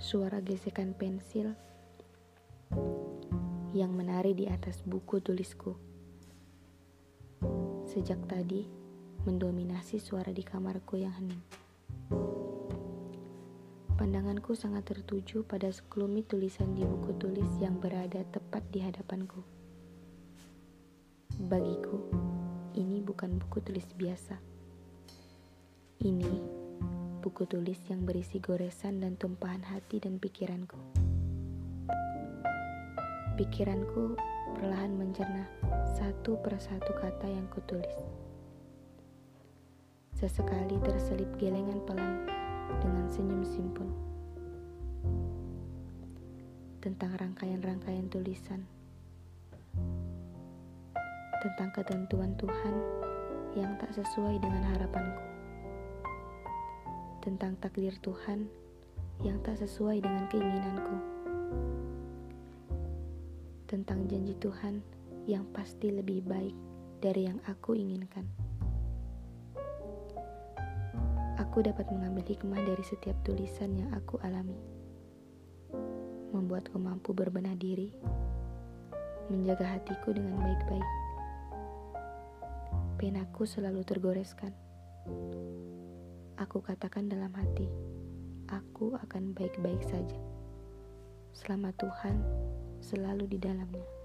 suara gesekan pensil yang menari di atas buku tulisku. Sejak tadi, mendominasi suara di kamarku yang hening. Pandanganku sangat tertuju pada sekelumit tulisan di buku tulis yang berada tepat di hadapanku. Bagiku, ini bukan buku tulis biasa. Ini buku tulis yang berisi goresan dan tumpahan hati dan pikiranku. Pikiranku perlahan mencerna satu persatu kata yang kutulis. Sesekali terselip gelengan pelan dengan senyum simpul tentang rangkaian-rangkaian tulisan tentang ketentuan Tuhan yang tak sesuai dengan harapanku tentang takdir Tuhan yang tak sesuai dengan keinginanku tentang janji Tuhan yang pasti lebih baik dari yang aku inginkan. Aku dapat mengambil hikmah dari setiap tulisan yang aku alami. Membuatku mampu berbenah diri, menjaga hatiku dengan baik-baik. Penaku selalu tergoreskan. Aku katakan dalam hati, aku akan baik-baik saja. Selama Tuhan selalu di dalamnya.